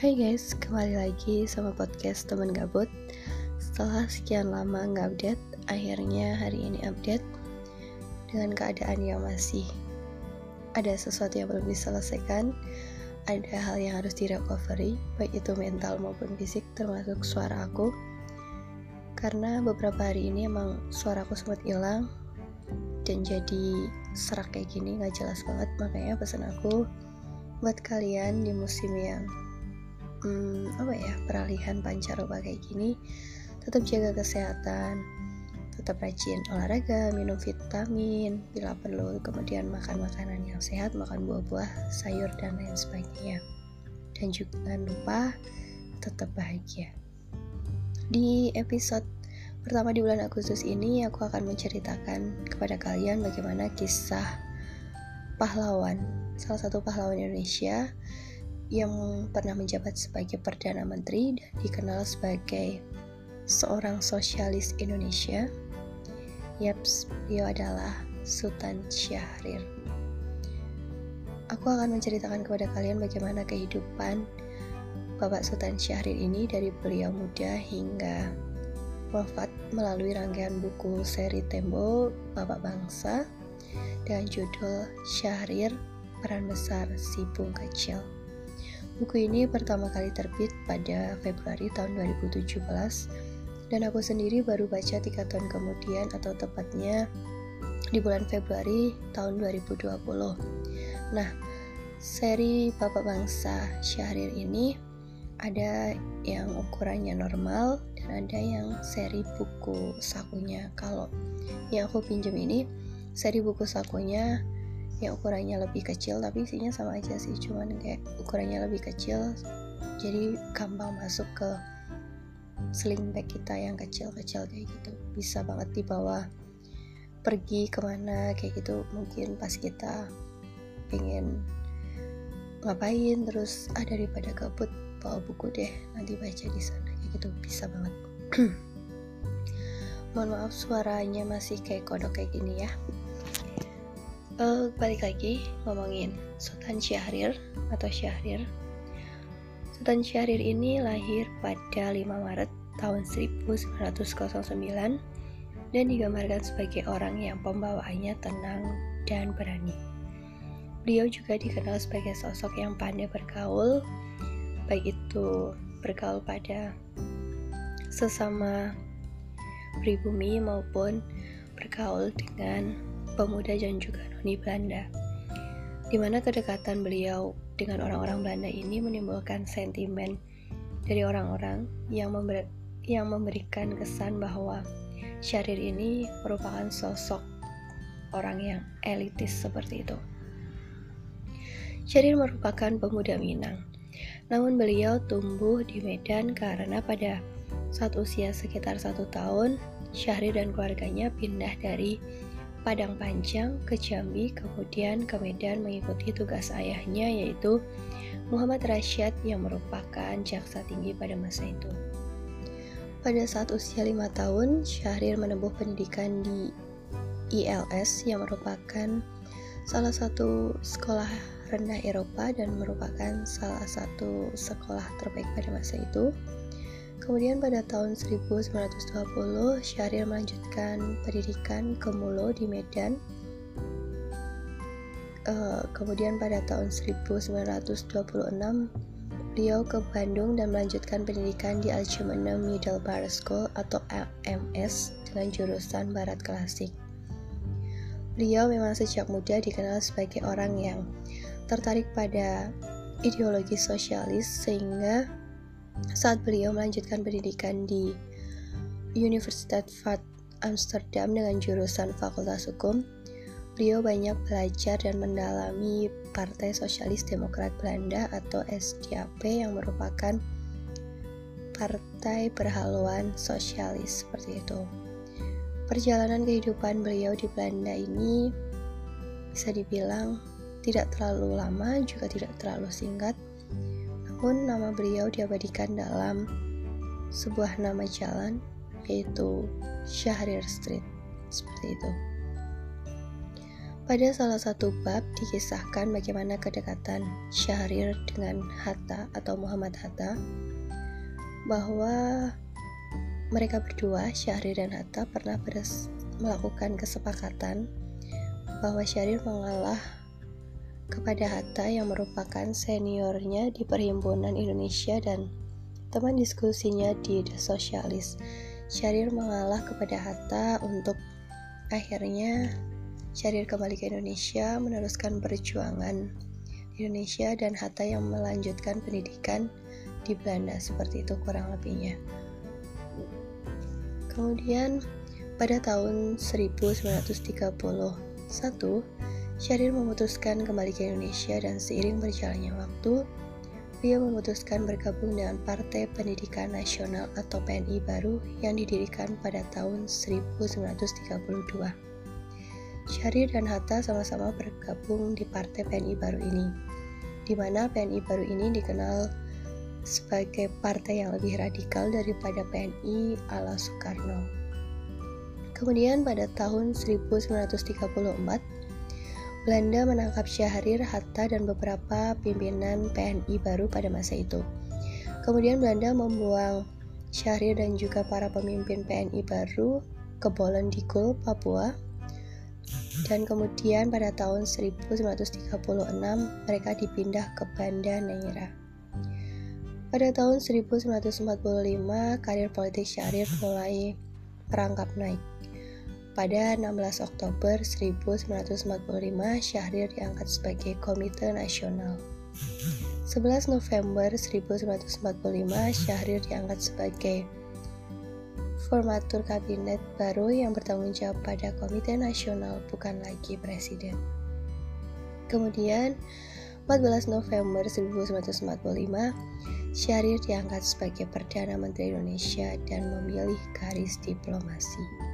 Hai guys, kembali lagi sama podcast teman gabut. Setelah sekian lama nggak update, akhirnya hari ini update Dengan keadaan yang masih ada sesuatu yang belum diselesaikan Ada hal yang harus direcovery, baik itu mental maupun fisik termasuk suara aku. Karena beberapa hari ini emang suara aku sempat hilang Dan jadi serak kayak gini, nggak jelas banget. Makanya pesan aku buat kalian di musim yang hmm, apa ya peralihan pancaroba kayak gini tetap jaga kesehatan tetap rajin olahraga minum vitamin bila perlu kemudian makan makanan yang sehat makan buah-buah sayur dan lain sebagainya. Dan juga jangan lupa tetap bahagia. Di episode pertama di bulan Agustus ini aku akan menceritakan kepada kalian bagaimana kisah pahlawan salah satu pahlawan Indonesia yang pernah menjabat sebagai Perdana Menteri dan dikenal sebagai seorang sosialis Indonesia. Yaps, beliau adalah Sultan Syahrir. Aku akan menceritakan kepada kalian bagaimana kehidupan Bapak Sultan Syahrir ini dari beliau muda hingga wafat melalui rangkaian buku seri Tembo Bapak Bangsa dengan judul Syahrir Peran Besar Si Bung Kecil. Buku ini pertama kali terbit pada Februari tahun 2017 dan aku sendiri baru baca tiga tahun kemudian atau tepatnya di bulan Februari tahun 2020. Nah, seri Bapak Bangsa Syahrir ini ada yang ukurannya normal dan ada yang seri buku sakunya. Kalau yang aku pinjam ini seri buku sakunya yang ukurannya lebih kecil tapi isinya sama aja sih cuman kayak ukurannya lebih kecil jadi gampang masuk ke sling bag kita yang kecil-kecil kayak gitu. Bisa banget dibawa pergi ke mana kayak gitu. Mungkin pas kita pengen ngapain terus ah daripada gabut bawa buku deh nanti baca di sana kayak gitu. Bisa banget. Mohon maaf suaranya masih kayak kodok kayak gini ya uh, balik lagi ngomongin Sultan Syahrir atau Syahrir. Sultan Syahrir ini lahir pada 5 Maret tahun 1909 dan digambarkan sebagai orang yang pembawaannya tenang dan berani. Beliau juga dikenal sebagai sosok yang pandai bergaul, baik itu bergaul pada sesama pribumi maupun bergaul dengan pemuda dan juga noni Belanda. Di mana kedekatan beliau dengan orang-orang Belanda ini menimbulkan sentimen dari orang-orang yang, member yang memberikan kesan bahwa Syahrir ini merupakan sosok orang yang elitis seperti itu. Syahrir merupakan pemuda Minang, namun beliau tumbuh di Medan karena pada saat usia sekitar satu tahun, Syahrir dan keluarganya pindah dari Padang Panjang ke Jambi, kemudian ke Medan mengikuti tugas ayahnya yaitu Muhammad Rashid yang merupakan jaksa tinggi pada masa itu. Pada saat usia lima tahun, Syahrir menempuh pendidikan di ILS yang merupakan salah satu sekolah rendah Eropa dan merupakan salah satu sekolah terbaik pada masa itu. Kemudian pada tahun 1920, Syahrir melanjutkan pendidikan ke Mulo di Medan. Uh, kemudian pada tahun 1926, beliau ke Bandung dan melanjutkan pendidikan di Alcemana Middle Bar School atau LMS dengan jurusan Barat Klasik. Beliau memang sejak muda dikenal sebagai orang yang tertarik pada ideologi sosialis sehingga saat beliau melanjutkan pendidikan di Universitas Vat Amsterdam dengan jurusan Fakultas Hukum, beliau banyak belajar dan mendalami Partai Sosialis Demokrat Belanda atau SDAP yang merupakan partai perhaluan sosialis seperti itu. Perjalanan kehidupan beliau di Belanda ini bisa dibilang tidak terlalu lama juga tidak terlalu singkat pun nama beliau diabadikan dalam sebuah nama jalan yaitu Syahrir Street seperti itu. Pada salah satu bab dikisahkan bagaimana kedekatan Syahrir dengan Hatta atau Muhammad Hatta bahwa mereka berdua, Syahrir dan Hatta, pernah melakukan kesepakatan bahwa Syahrir mengalah kepada Hatta yang merupakan seniornya di Perhimpunan Indonesia dan teman diskusinya di The Socialist. Syahrir mengalah kepada Hatta untuk akhirnya Syahrir kembali ke Indonesia meneruskan perjuangan Indonesia dan Hatta yang melanjutkan pendidikan di Belanda seperti itu kurang lebihnya. Kemudian pada tahun 1931 Syahrir memutuskan kembali ke Indonesia dan seiring berjalannya waktu beliau memutuskan bergabung dengan Partai Pendidikan Nasional atau PNI baru yang didirikan pada tahun 1932. Syahrir dan Hatta sama-sama bergabung di Partai PNI baru ini, di mana PNI baru ini dikenal sebagai partai yang lebih radikal daripada PNI ala Soekarno. Kemudian pada tahun 1934, Belanda menangkap Syahrir, Hatta, dan beberapa pimpinan PNI baru pada masa itu. Kemudian Belanda membuang Syahrir dan juga para pemimpin PNI baru ke Bolondigul, Papua, dan kemudian pada tahun 1936 mereka dipindah ke Banda Neira. Pada tahun 1945 karir politik Syahrir mulai merangkap naik. Pada 16 Oktober 1945 Syahrir diangkat sebagai Komite Nasional. 11 November 1945 Syahrir diangkat sebagai formatur kabinet baru yang bertanggung jawab pada Komite Nasional bukan lagi presiden. Kemudian, 14 November 1945, Syahrir diangkat sebagai Perdana Menteri Indonesia dan memilih garis diplomasi.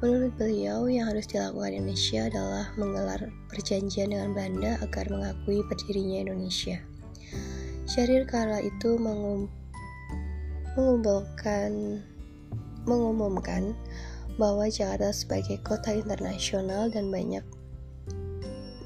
Menurut beliau, yang harus dilakukan Indonesia adalah menggelar perjanjian dengan Belanda agar mengakui berdirinya Indonesia. Syahrir kala itu mengum mengumpulkan mengumumkan bahwa Jakarta sebagai kota internasional dan banyak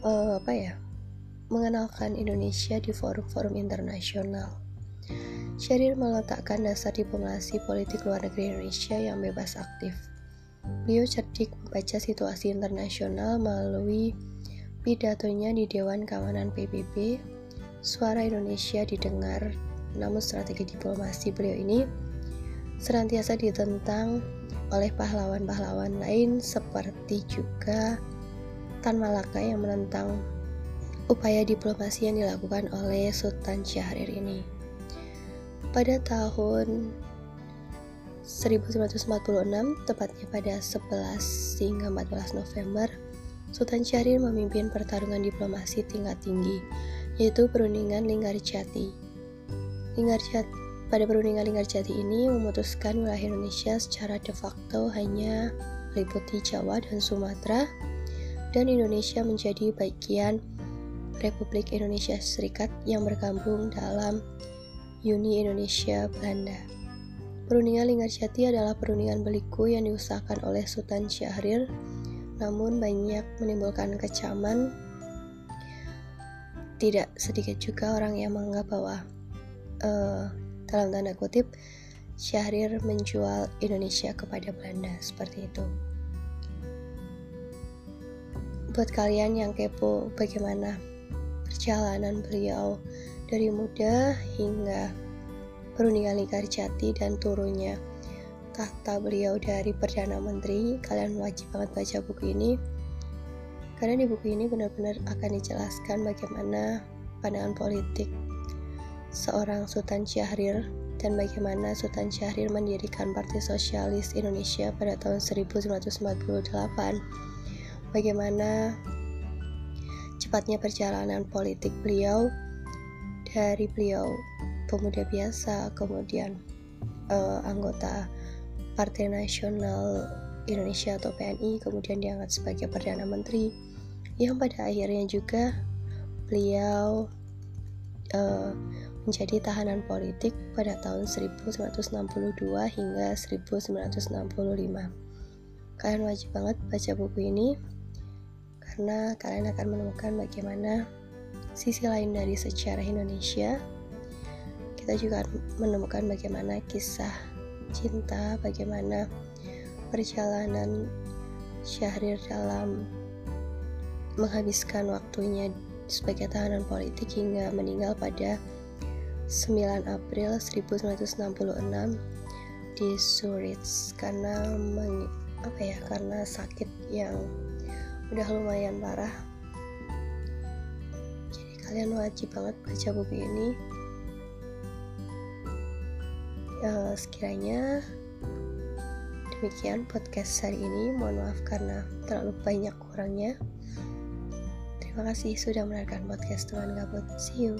uh, apa ya mengenalkan Indonesia di forum-forum internasional. Syahrir meletakkan dasar diplomasi politik luar negeri Indonesia yang bebas aktif. Beliau cerdik membaca situasi internasional melalui pidatonya di Dewan Keamanan PBB. Suara Indonesia didengar, namun strategi diplomasi beliau ini senantiasa ditentang oleh pahlawan-pahlawan lain seperti juga Tan Malaka yang menentang upaya diplomasi yang dilakukan oleh Sultan Syahrir ini. Pada tahun 1946, tepatnya pada 11 hingga 14 November, Sultan Syahrir memimpin pertarungan diplomasi tingkat tinggi, yaitu perundingan Linggarjati. Linggarjati pada perundingan Linggarjati ini memutuskan wilayah Indonesia secara de facto hanya meliputi Jawa dan Sumatera dan Indonesia menjadi bagian Republik Indonesia Serikat yang bergabung dalam Uni Indonesia Belanda. Perundingan Linggarjati adalah perundingan beliku yang diusahakan oleh Sultan Syahrir namun banyak menimbulkan kecaman tidak sedikit juga orang yang menganggap bahwa uh, dalam tanda kutip Syahrir menjual Indonesia kepada Belanda seperti itu. Buat kalian yang kepo bagaimana perjalanan beliau dari muda hingga perundingan Jati dan turunnya tahta beliau dari Perdana Menteri, kalian wajib banget baca buku ini. Karena di buku ini benar-benar akan dijelaskan bagaimana pandangan politik seorang Sultan Syahrir dan bagaimana Sultan Syahrir mendirikan Partai Sosialis Indonesia pada tahun 1948. Bagaimana cepatnya perjalanan politik beliau dari beliau pemuda biasa kemudian uh, anggota Partai Nasional Indonesia atau PNI kemudian diangkat sebagai Perdana Menteri yang pada akhirnya juga beliau uh, menjadi tahanan politik pada tahun 1962 hingga 1965. Kalian wajib banget baca buku ini karena kalian akan menemukan bagaimana sisi lain dari sejarah Indonesia. Kita juga menemukan bagaimana kisah cinta, bagaimana perjalanan Syahrir dalam menghabiskan waktunya sebagai tahanan politik hingga meninggal pada 9 April 1966 di Zurich karena meng, apa ya karena sakit yang udah lumayan parah. Jadi kalian wajib banget baca buku ini ya, sekiranya demikian podcast hari ini. Mohon maaf karena terlalu banyak kurangnya. Terima kasih sudah mendengarkan podcast teman gabut. See you